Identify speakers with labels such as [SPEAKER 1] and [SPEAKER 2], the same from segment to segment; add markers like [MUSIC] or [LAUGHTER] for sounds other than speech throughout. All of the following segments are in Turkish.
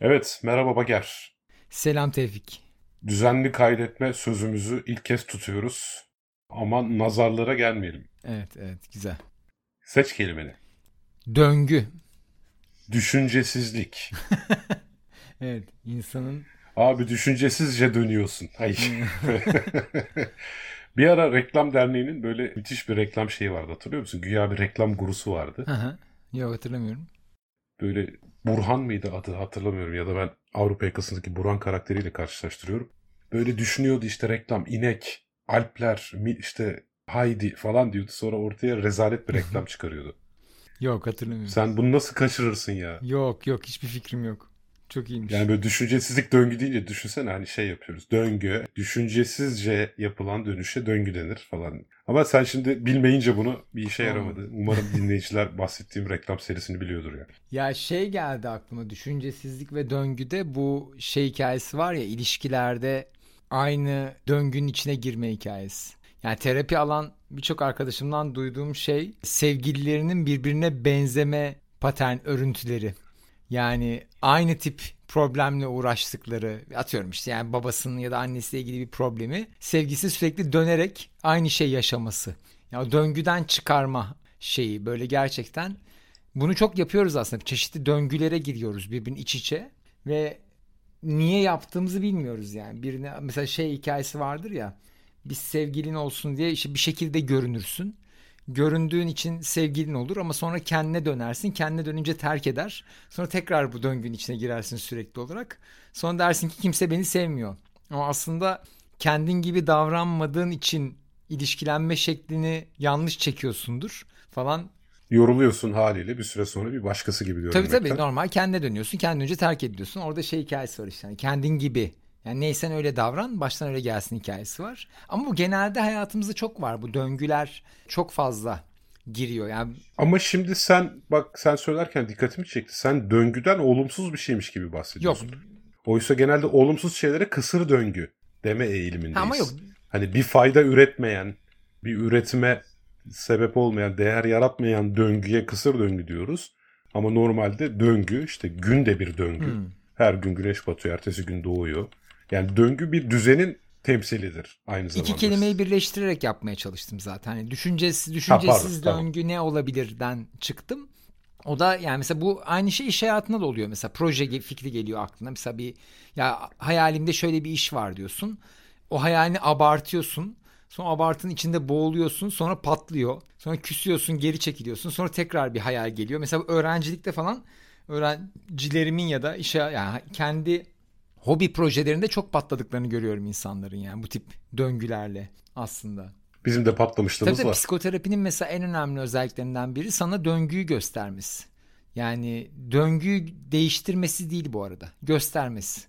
[SPEAKER 1] Evet, merhaba Bager.
[SPEAKER 2] Selam Tevfik.
[SPEAKER 1] Düzenli kaydetme sözümüzü ilk kez tutuyoruz. Ama nazarlara gelmeyelim.
[SPEAKER 2] Evet, evet, güzel.
[SPEAKER 1] Seç kelimeni.
[SPEAKER 2] Döngü.
[SPEAKER 1] Düşüncesizlik. [LAUGHS]
[SPEAKER 2] evet, insanın...
[SPEAKER 1] Abi düşüncesizce dönüyorsun. Ay. [LAUGHS] bir ara Reklam Derneği'nin böyle müthiş bir reklam şeyi vardı hatırlıyor musun? Güya bir reklam gurusu vardı.
[SPEAKER 2] Hı hı. Yok hatırlamıyorum.
[SPEAKER 1] Böyle Burhan mıydı adı hatırlamıyorum ya da ben Avrupa yakasındaki Burhan karakteriyle karşılaştırıyorum. Böyle düşünüyordu işte reklam inek, Alpler, işte Haydi falan diyordu. Sonra ortaya rezalet bir reklam [LAUGHS] çıkarıyordu.
[SPEAKER 2] Yok hatırlamıyorum.
[SPEAKER 1] Sen bunu nasıl kaçırırsın ya?
[SPEAKER 2] Yok yok hiçbir fikrim yok. Çok iyiymiş.
[SPEAKER 1] Yani böyle düşüncesizlik döngü deyince düşünsene hani şey yapıyoruz. Döngü, düşüncesizce yapılan dönüşe döngü denir falan. Ama sen şimdi bilmeyince bunu bir işe yaramadı. Umarım dinleyiciler [LAUGHS] bahsettiğim reklam serisini biliyordur yani.
[SPEAKER 2] Ya şey geldi aklıma düşüncesizlik ve döngüde bu şey hikayesi var ya ilişkilerde aynı döngünün içine girme hikayesi. Yani terapi alan birçok arkadaşımdan duyduğum şey sevgililerinin birbirine benzeme patern örüntüleri. Yani aynı tip problemle uğraştıkları atıyorum işte yani babasının ya da annesiyle ilgili bir problemi sevgisi sürekli dönerek aynı şey yaşaması. Yani döngüden çıkarma şeyi böyle gerçekten bunu çok yapıyoruz aslında. Çeşitli döngülere giriyoruz birbirinin iç içe ve niye yaptığımızı bilmiyoruz yani. Birine mesela şey hikayesi vardır ya bir sevgilin olsun diye işte bir şekilde görünürsün göründüğün için sevgilin olur ama sonra kendine dönersin. Kendine dönünce terk eder. Sonra tekrar bu döngünün içine girersin sürekli olarak. Sonra dersin ki kimse beni sevmiyor. Ama aslında kendin gibi davranmadığın için ilişkilenme şeklini yanlış çekiyorsundur falan.
[SPEAKER 1] Yoruluyorsun haliyle bir süre sonra bir başkası gibi görünmekten.
[SPEAKER 2] Tabii tabii normal kendine dönüyorsun. Kendin önce terk ediyorsun. Orada şey hikayesi var işte. Yani kendin gibi yani neysen öyle davran, baştan öyle gelsin hikayesi var. Ama bu genelde hayatımızda çok var. Bu döngüler çok fazla giriyor. Yani
[SPEAKER 1] Ama şimdi sen bak sen söylerken dikkatimi çekti. Sen döngüden olumsuz bir şeymiş gibi bahsediyorsun. Yok. Oysa genelde olumsuz şeylere kısır döngü deme eğilimindeyiz. Ama yok. Hani bir fayda üretmeyen, bir üretime sebep olmayan, değer yaratmayan döngüye kısır döngü diyoruz. Ama normalde döngü işte günde bir döngü. Hmm. Her gün güneş batıyor, ertesi gün doğuyor. Yani döngü bir düzenin temsilidir aynı zamanda.
[SPEAKER 2] İki kelimeyi birleştirerek yapmaya çalıştım zaten. Hani düşüncesiz, düşüncesiz ha, döngü tamam. ne olabilirden çıktım. O da yani mesela bu aynı şey iş hayatında da oluyor. Mesela proje fikri geliyor aklına. Mesela bir ya hayalimde şöyle bir iş var diyorsun. O hayalini abartıyorsun. Sonra abartının içinde boğuluyorsun. Sonra patlıyor. Sonra küsüyorsun, geri çekiliyorsun. Sonra tekrar bir hayal geliyor. Mesela öğrencilikte falan öğrencilerimin ya da işe yani kendi hobi projelerinde çok patladıklarını görüyorum insanların yani bu tip döngülerle aslında.
[SPEAKER 1] Bizim de patlamışlığımız
[SPEAKER 2] tabii,
[SPEAKER 1] var.
[SPEAKER 2] Psikoterapinin mesela en önemli özelliklerinden biri sana döngüyü göstermesi. Yani döngüyü değiştirmesi değil bu arada. Göstermesi.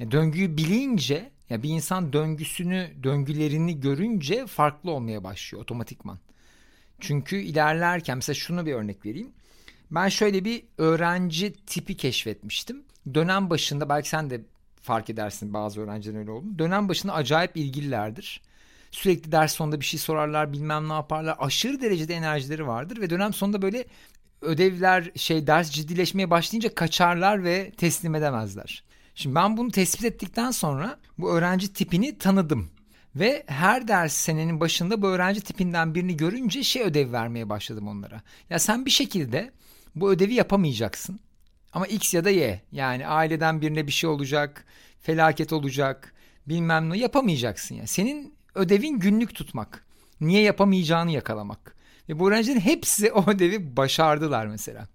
[SPEAKER 2] Yani döngüyü bilince ya bir insan döngüsünü, döngülerini görünce farklı olmaya başlıyor otomatikman. Çünkü ilerlerken mesela şunu bir örnek vereyim. Ben şöyle bir öğrenci tipi keşfetmiştim. Dönem başında belki sen de fark edersin bazı öğrencilerin öyle olduğunu. Dönem başında acayip ilgililerdir. Sürekli ders sonunda bir şey sorarlar bilmem ne yaparlar. Aşırı derecede enerjileri vardır ve dönem sonunda böyle ödevler şey ders ciddileşmeye başlayınca kaçarlar ve teslim edemezler. Şimdi ben bunu tespit ettikten sonra bu öğrenci tipini tanıdım. Ve her ders senenin başında bu öğrenci tipinden birini görünce şey ödev vermeye başladım onlara. Ya sen bir şekilde bu ödevi yapamayacaksın. Ama X ya da Y yani aileden birine bir şey olacak, felaket olacak, bilmem ne yapamayacaksın ya. Yani. Senin ödevin günlük tutmak. Niye yapamayacağını yakalamak. Ve bu öğrencilerin hepsi o ödevi başardılar mesela.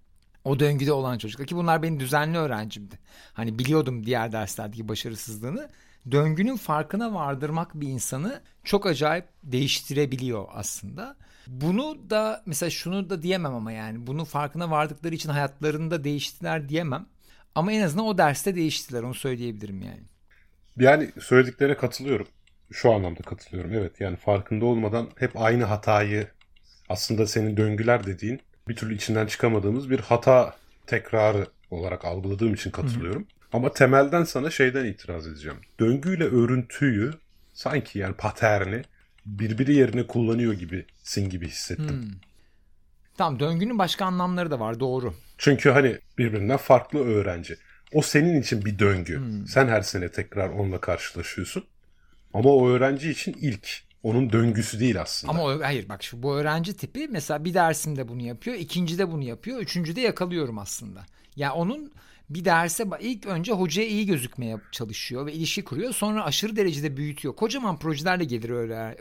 [SPEAKER 2] O döngüde olan çocuklar ki bunlar benim düzenli öğrencimdi. Hani biliyordum diğer derslerdeki başarısızlığını. Döngünün farkına vardırmak bir insanı çok acayip değiştirebiliyor aslında. Bunu da mesela şunu da diyemem ama yani bunu farkına vardıkları için hayatlarında değiştiler diyemem. Ama en azından o derste değiştiler onu söyleyebilirim yani.
[SPEAKER 1] Yani söylediklerine katılıyorum. Şu anlamda katılıyorum evet yani farkında olmadan hep aynı hatayı aslında senin döngüler dediğin bir türlü içinden çıkamadığımız bir hata tekrarı olarak algıladığım için katılıyorum. Hı hı. Ama temelden sana şeyden itiraz edeceğim. Döngüyle örüntüyü sanki yani paterni birbiri yerine kullanıyor gibisin gibi hissettim. Hmm.
[SPEAKER 2] Tamam döngünün başka anlamları da var doğru.
[SPEAKER 1] Çünkü hani birbirinden farklı öğrenci. O senin için bir döngü. Hmm. Sen her sene tekrar onunla karşılaşıyorsun. Ama o öğrenci için ilk. Onun döngüsü değil aslında.
[SPEAKER 2] Ama o, hayır bak şu bu öğrenci tipi mesela bir dersimde bunu yapıyor, ikincide bunu yapıyor, üçüncüde yakalıyorum aslında. Ya yani onun bir derse ilk önce hocaya iyi gözükmeye çalışıyor ve ilişki kuruyor. Sonra aşırı derecede büyütüyor. Kocaman projelerle gelir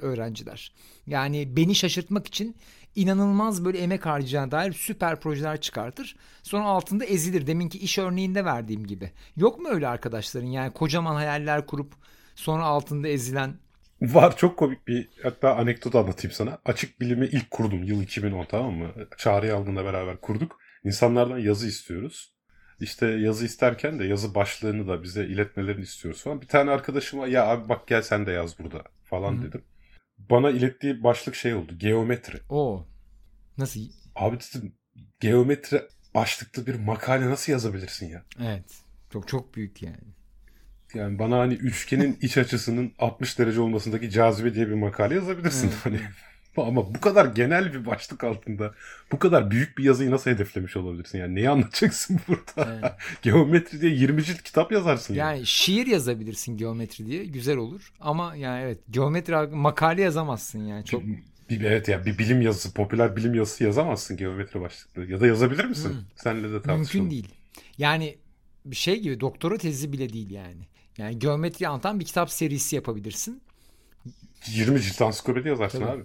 [SPEAKER 2] öğrenciler. Yani beni şaşırtmak için inanılmaz böyle emek harcayacağına dair süper projeler çıkartır. Sonra altında ezilir. Deminki iş örneğinde verdiğim gibi. Yok mu öyle arkadaşların yani kocaman hayaller kurup sonra altında ezilen
[SPEAKER 1] Var çok komik bir hatta anekdot anlatayım sana. Açık bilimi ilk kurdum yıl 2010 tamam mı? Çağrı Yalgın'la beraber kurduk. İnsanlardan yazı istiyoruz. İşte yazı isterken de yazı başlığını da bize iletmelerini istiyoruz falan. Bir tane arkadaşıma ya abi bak gel sen de yaz burada falan Hı-hı. dedim. Bana ilettiği başlık şey oldu. Geometri.
[SPEAKER 2] O nasıl?
[SPEAKER 1] Abi dedim geometri başlıklı bir makale nasıl yazabilirsin ya?
[SPEAKER 2] Evet. Çok çok büyük yani.
[SPEAKER 1] Yani bana hani üçgenin iç açısının 60 derece olmasındaki cazibe diye bir makale yazabilirsin. Evet. Hani ama bu kadar genel bir başlık altında bu kadar büyük bir yazıyı nasıl hedeflemiş olabilirsin? Yani neyi anlatacaksın [LAUGHS] burada? Evet. geometri diye 20 cilt kitap yazarsın.
[SPEAKER 2] Yani, yani şiir yazabilirsin geometri diye güzel olur. Ama yani evet geometri makale yazamazsın yani çok.
[SPEAKER 1] Bir, evet ya yani bir bilim yazısı, popüler bilim yazısı yazamazsın geometri başlıklı. Ya da yazabilir misin? Hmm. Senle de tartışalım.
[SPEAKER 2] Mümkün değil. Yani bir şey gibi doktora tezi bile değil yani. Yani geometri anlatan bir kitap serisi yapabilirsin.
[SPEAKER 1] 20 cilt ansiklopedi yazarsın Tabii. abi.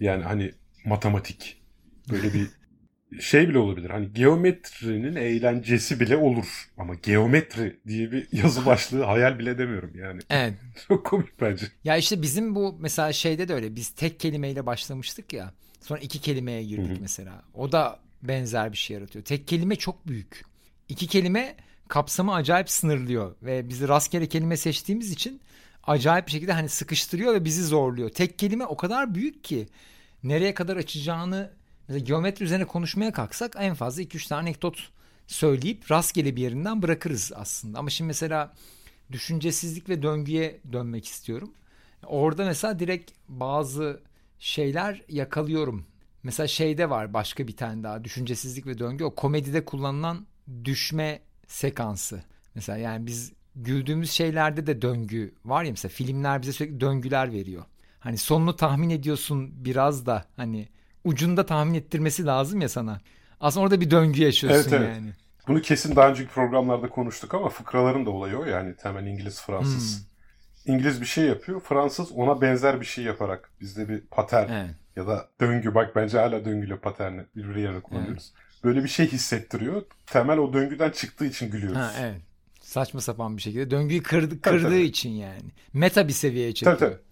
[SPEAKER 1] Yani hani matematik böyle bir [LAUGHS] şey bile olabilir. Hani geometrinin eğlencesi bile olur. Ama geometri diye bir yazı başlığı hayal bile edemiyorum yani.
[SPEAKER 2] Evet. [LAUGHS]
[SPEAKER 1] Çok komik bence.
[SPEAKER 2] Ya işte bizim bu mesela şeyde de öyle. Biz tek kelimeyle başlamıştık ya. Sonra iki kelimeye girdik Hı-hı. mesela. O da benzer bir şey yaratıyor. Tek kelime çok büyük. İki kelime kapsamı acayip sınırlıyor ve biz rastgele kelime seçtiğimiz için acayip bir şekilde hani sıkıştırıyor ve bizi zorluyor. Tek kelime o kadar büyük ki nereye kadar açacağını mesela geometri üzerine konuşmaya kalksak en fazla 2-3 tane anekdot söyleyip rastgele bir yerinden bırakırız aslında. Ama şimdi mesela düşüncesizlik ve döngüye dönmek istiyorum. Orada mesela direkt bazı şeyler yakalıyorum. Mesela şeyde var başka bir tane daha düşüncesizlik ve döngü o komedide kullanılan düşme sekansı. Mesela yani biz güldüğümüz şeylerde de döngü var ya mesela filmler bize sürekli döngüler veriyor. Hani sonunu tahmin ediyorsun biraz da hani ucunda tahmin ettirmesi lazım ya sana. Aslında orada bir döngü yaşıyorsun evet, evet. yani.
[SPEAKER 1] Bunu kesin daha önceki programlarda konuştuk ama fıkraların da olayı o yani temel İngiliz Fransız. Hmm. İngiliz bir şey yapıyor. Fransız ona benzer bir şey yaparak bizde bir patern evet. ya da döngü bak bence hala döngüyle paterni birbiri yerine kullanıyoruz. Evet böyle bir şey hissettiriyor. Temel o döngüden çıktığı için gülüyoruz.
[SPEAKER 2] Ha, evet. Saçma sapan bir şekilde. Döngüyü kırdı, kırdığı tabii, tabii. için yani. Meta bir seviyeye çekiyor. Tabii tabii.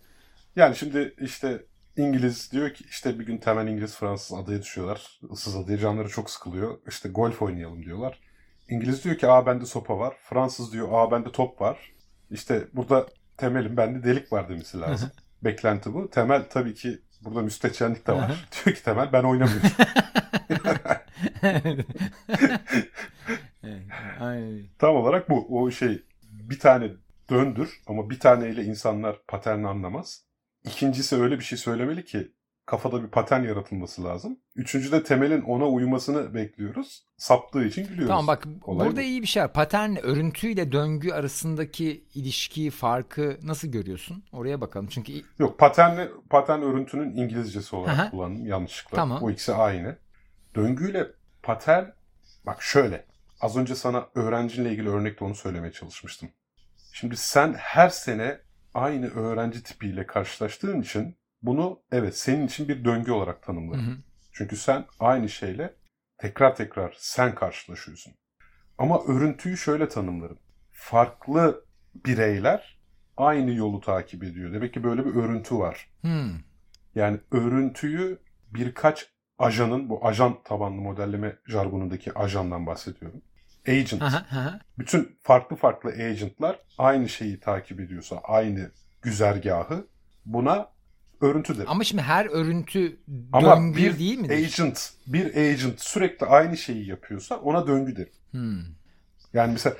[SPEAKER 1] Yani şimdi işte İngiliz diyor ki işte bir gün temel İngiliz Fransız adaya düşüyorlar. Issız adaya canları çok sıkılıyor. İşte golf oynayalım diyorlar. İngiliz diyor ki aa bende sopa var. Fransız diyor aa bende top var. İşte burada temelim bende delik var demesi lazım. [LAUGHS] Beklenti bu. Temel tabii ki burada müstehcenlik de var. diyor ki temel ben oynamıyorum. [LAUGHS] [LAUGHS] Tam olarak bu. O şey bir tane döndür ama bir taneyle insanlar paterni anlamaz. İkincisi öyle bir şey söylemeli ki kafada bir patern yaratılması lazım. Üçüncü de temelin ona uymasını bekliyoruz. Saptığı için gülüyoruz.
[SPEAKER 2] Tamam bak Olay burada bu. iyi bir şey. Patern örüntüyle döngü arasındaki ilişkiyi, farkı nasıl görüyorsun? Oraya bakalım. Çünkü
[SPEAKER 1] Yok paternle patern örüntünün İngilizcesi olarak Aha. kullandım yanlışlıkla. Tamam. O ikisi aynı. Döngüyle patern bak şöyle. Az önce sana öğrencinle ilgili örnekte onu söylemeye çalışmıştım. Şimdi sen her sene aynı öğrenci tipiyle karşılaştığın için bunu evet senin için bir döngü olarak tanımlarım. Çünkü sen aynı şeyle tekrar tekrar sen karşılaşıyorsun. Ama örüntüyü şöyle tanımlarım. Farklı bireyler aynı yolu takip ediyor. Demek ki böyle bir örüntü var. Hmm. Yani örüntüyü birkaç ajanın, bu ajan tabanlı modelleme jargonundaki ajandan bahsediyorum. Agent. Aha, aha. Bütün farklı farklı agentlar aynı şeyi takip ediyorsa, aynı güzergahı buna örüntüdür.
[SPEAKER 2] Ama şimdi her örüntü Ama döngü bir değil mi?
[SPEAKER 1] agent, bir agent sürekli aynı şeyi yapıyorsa ona döngüdür. Hmm. Yani mesela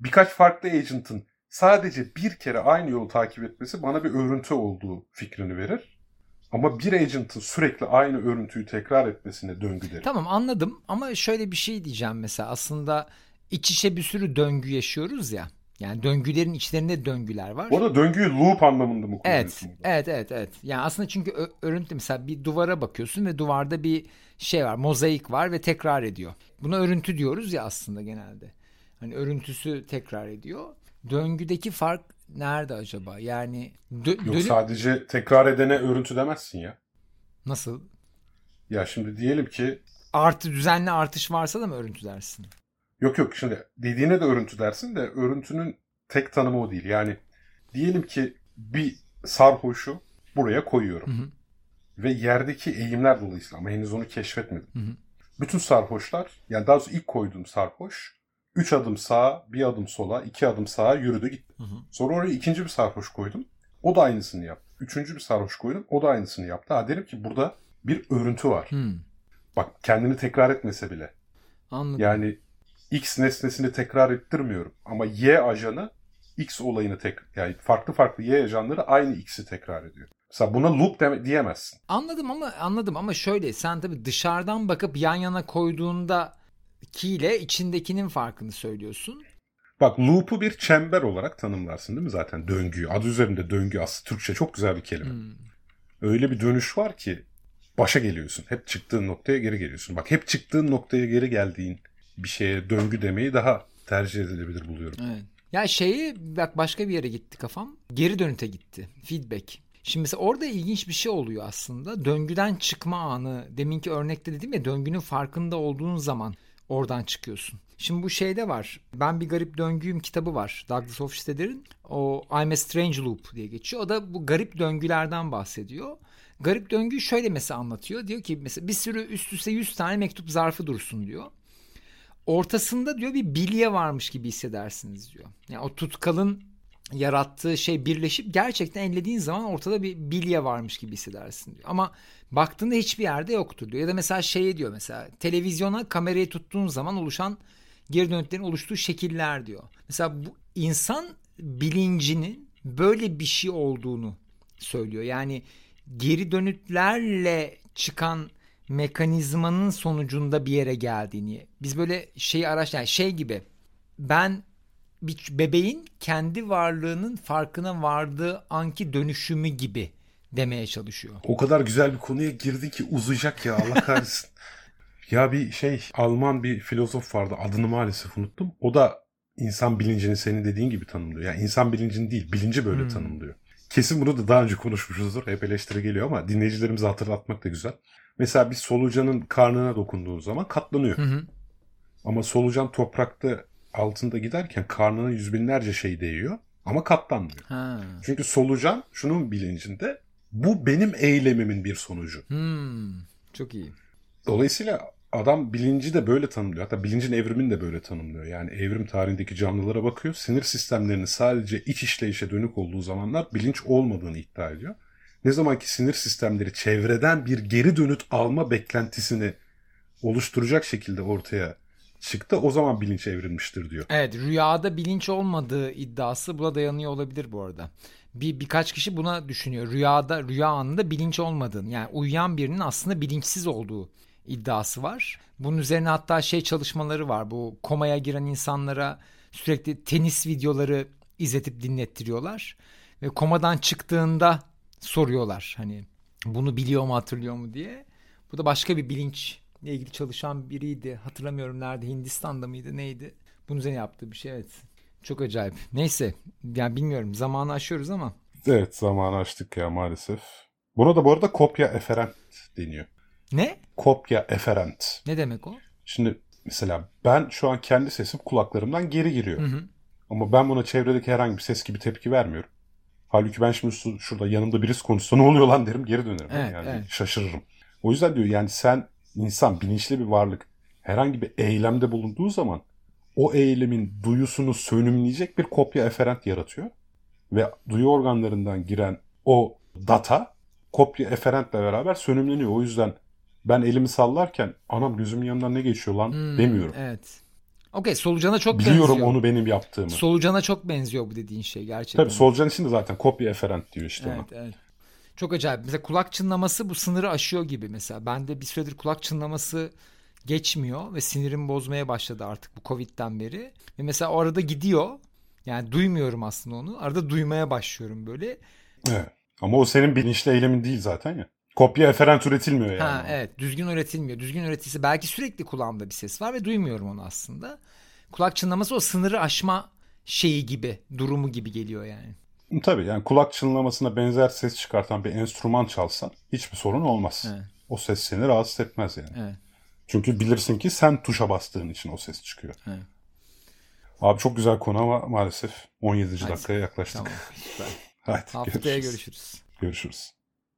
[SPEAKER 1] birkaç farklı agent'ın sadece bir kere aynı yolu takip etmesi bana bir örüntü olduğu fikrini verir. Ama bir agent'ın sürekli aynı örüntüyü tekrar etmesine döngü derim.
[SPEAKER 2] Tamam anladım ama şöyle bir şey diyeceğim mesela aslında iç içe bir sürü döngü yaşıyoruz ya. Yani döngülerin içlerinde döngüler var.
[SPEAKER 1] Orada döngüyü loop anlamında mı
[SPEAKER 2] kullanıyorsun? Evet, evet, evet, evet. Yani aslında çünkü örüntü mesela bir duvara bakıyorsun ve duvarda bir şey var, mozaik var ve tekrar ediyor. Buna örüntü diyoruz ya aslında genelde. Hani örüntüsü tekrar ediyor. Döngüdeki fark nerede acaba? Yani
[SPEAKER 1] dö- Yok dönüp... sadece tekrar edene örüntü demezsin ya.
[SPEAKER 2] Nasıl?
[SPEAKER 1] Ya şimdi diyelim ki
[SPEAKER 2] artı düzenli artış varsa da mı örüntü dersin?
[SPEAKER 1] Yok yok şimdi dediğine de örüntü dersin de örüntünün tek tanımı o değil. Yani diyelim ki bir sarhoşu buraya koyuyorum. Hı hı. Ve yerdeki eğimler dolayısıyla ama henüz onu keşfetmedim. Hı hı. Bütün sarhoşlar yani daha doğrusu ilk koyduğum sarhoş 3 adım sağa, bir adım sola, iki adım sağa yürüdü gitti. Hı hı. Sonra oraya ikinci bir sarhoş koydum. O da aynısını yaptı. Üçüncü bir sarhoş koydum. O da aynısını yaptı. Ha derim ki burada bir örüntü var. Hı. Bak kendini tekrar etmese bile.
[SPEAKER 2] Anladım.
[SPEAKER 1] Yani X nesnesini tekrar ettirmiyorum. Ama Y ajanı X olayını tek yani farklı farklı Y ajanları aynı X'i tekrar ediyor. Mesela buna loop deme, diyemezsin.
[SPEAKER 2] Anladım ama anladım ama şöyle sen tabii dışarıdan bakıp yan yana koyduğunda ile içindekinin farkını söylüyorsun.
[SPEAKER 1] Bak loop'u bir çember olarak tanımlarsın değil mi zaten döngüyü. Adı üzerinde döngü aslında Türkçe çok güzel bir kelime. Hmm. Öyle bir dönüş var ki başa geliyorsun. Hep çıktığın noktaya geri geliyorsun. Bak hep çıktığın noktaya geri geldiğin bir şeye döngü demeyi daha tercih edilebilir buluyorum.
[SPEAKER 2] Evet. Ya şeyi bak başka bir yere gitti kafam. Geri dönüte gitti. Feedback. Şimdi mesela orada ilginç bir şey oluyor aslında. Döngüden çıkma anı. Deminki örnekte dedim ya döngünün farkında olduğun zaman oradan çıkıyorsun. Şimdi bu şeyde var. Ben bir garip döngüyüm kitabı var. Douglas Hofstadter'in. O I'm a Strange Loop diye geçiyor. O da bu garip döngülerden bahsediyor. Garip döngüyü şöyle mesela anlatıyor. Diyor ki mesela bir sürü üst üste 100 tane mektup zarfı dursun diyor ortasında diyor bir bilye varmış gibi hissedersiniz diyor. Yani o tutkalın yarattığı şey birleşip gerçekten ellediğin zaman ortada bir bilye varmış gibi hissedersin diyor. Ama baktığında hiçbir yerde yoktur diyor. Ya da mesela şey diyor mesela televizyona kamerayı tuttuğun zaman oluşan geri dönütlerin oluştuğu şekiller diyor. Mesela bu insan bilincinin böyle bir şey olduğunu söylüyor. Yani geri dönütlerle çıkan mekanizmanın sonucunda bir yere geldiğini. Biz böyle şeyi araş yani şey gibi ben bir bebeğin kendi varlığının farkına vardığı anki dönüşümü gibi demeye çalışıyor.
[SPEAKER 1] O kadar güzel bir konuya girdin ki uzayacak ya Allah kahretsin. [LAUGHS] ya bir şey Alman bir filozof vardı adını maalesef unuttum. O da insan bilincini senin dediğin gibi tanımlıyor. Yani insan bilincini değil bilinci böyle hmm. tanımlıyor. Kesin bunu da daha önce konuşmuşuzdur. Hep eleştiri geliyor ama dinleyicilerimize hatırlatmak da güzel. Mesela bir solucanın karnına dokunduğun zaman katlanıyor. Hı hı. Ama solucan toprakta altında giderken karnına yüz binlerce şey değiyor ama katlanmıyor. Ha. Çünkü solucan şunun bilincinde bu benim eylemimin bir sonucu.
[SPEAKER 2] Hmm, çok iyi.
[SPEAKER 1] Dolayısıyla adam bilinci de böyle tanımlıyor. Hatta bilincin evrimini de böyle tanımlıyor. Yani evrim tarihindeki canlılara bakıyor. Sinir sistemlerinin sadece iç işleyişe dönük olduğu zamanlar bilinç olmadığını iddia ediyor ne zamanki sinir sistemleri çevreden bir geri dönüt alma beklentisini oluşturacak şekilde ortaya çıktı o zaman bilinç evrilmiştir diyor.
[SPEAKER 2] Evet rüyada bilinç olmadığı iddiası buna dayanıyor olabilir bu arada. Bir birkaç kişi buna düşünüyor. Rüyada rüya anında bilinç olmadığını yani uyuyan birinin aslında bilinçsiz olduğu iddiası var. Bunun üzerine hatta şey çalışmaları var. Bu komaya giren insanlara sürekli tenis videoları izletip dinlettiriyorlar. Ve komadan çıktığında soruyorlar hani bunu biliyor mu hatırlıyor mu diye. Bu da başka bir bilinçle ilgili çalışan biriydi. Hatırlamıyorum nerede Hindistan'da mıydı neydi. Bunun üzerine yaptığı bir şey evet. Çok acayip. Neyse yani bilmiyorum zamanı aşıyoruz ama.
[SPEAKER 1] Evet zamanı aştık ya maalesef. Buna da bu arada kopya eferent deniyor.
[SPEAKER 2] Ne?
[SPEAKER 1] Kopya eferent.
[SPEAKER 2] Ne demek o?
[SPEAKER 1] Şimdi mesela ben şu an kendi sesim kulaklarımdan geri giriyor. Hı hı. Ama ben buna çevredeki herhangi bir ses gibi tepki vermiyorum. Halbuki ben şimdi şurada yanımda birisi konuşsa ne oluyor lan derim geri dönerim. Evet, yani evet. şaşırırım. O yüzden diyor yani sen insan bilinçli bir varlık herhangi bir eylemde bulunduğu zaman o eylemin duyusunu sönümleyecek bir kopya eferent yaratıyor. Ve duyu organlarından giren o data kopya eferentle beraber sönümleniyor. O yüzden ben elimi sallarken anam gözümün yanından ne geçiyor lan hmm, demiyorum.
[SPEAKER 2] Evet. Okey solucana çok
[SPEAKER 1] Biliyorum
[SPEAKER 2] benziyor.
[SPEAKER 1] Biliyorum onu benim yaptığımı.
[SPEAKER 2] Solucana çok benziyor bu dediğin şey gerçekten.
[SPEAKER 1] Tabii solucan için de zaten kopya eferent diyor işte
[SPEAKER 2] evet, ona. Evet. Çok acayip. Mesela kulak çınlaması bu sınırı aşıyor gibi mesela. Ben de bir süredir kulak çınlaması geçmiyor ve sinirim bozmaya başladı artık bu Covid'den beri. Ve mesela o arada gidiyor. Yani duymuyorum aslında onu. Arada duymaya başlıyorum böyle.
[SPEAKER 1] Evet. Ama o senin bilinçli eylemin değil zaten ya. Kopya eferent üretilmiyor yani.
[SPEAKER 2] Ha, evet düzgün üretilmiyor. Düzgün üretilse belki sürekli kulağımda bir ses var ve duymuyorum onu aslında. Kulak çınlaması o sınırı aşma şeyi gibi, durumu gibi geliyor yani.
[SPEAKER 1] Tabii yani kulak çınlamasına benzer ses çıkartan bir enstrüman çalsan hiçbir sorun olmaz. Evet. O ses seni rahatsız etmez yani. Evet. Çünkü bilirsin ki sen tuşa bastığın için o ses çıkıyor. Evet. Abi çok güzel konu ama maalesef 17. Hadi. dakikaya yaklaştık. Tamam. [LAUGHS]
[SPEAKER 2] Hadi, Haftaya görüşürüz.
[SPEAKER 1] Görüşürüz.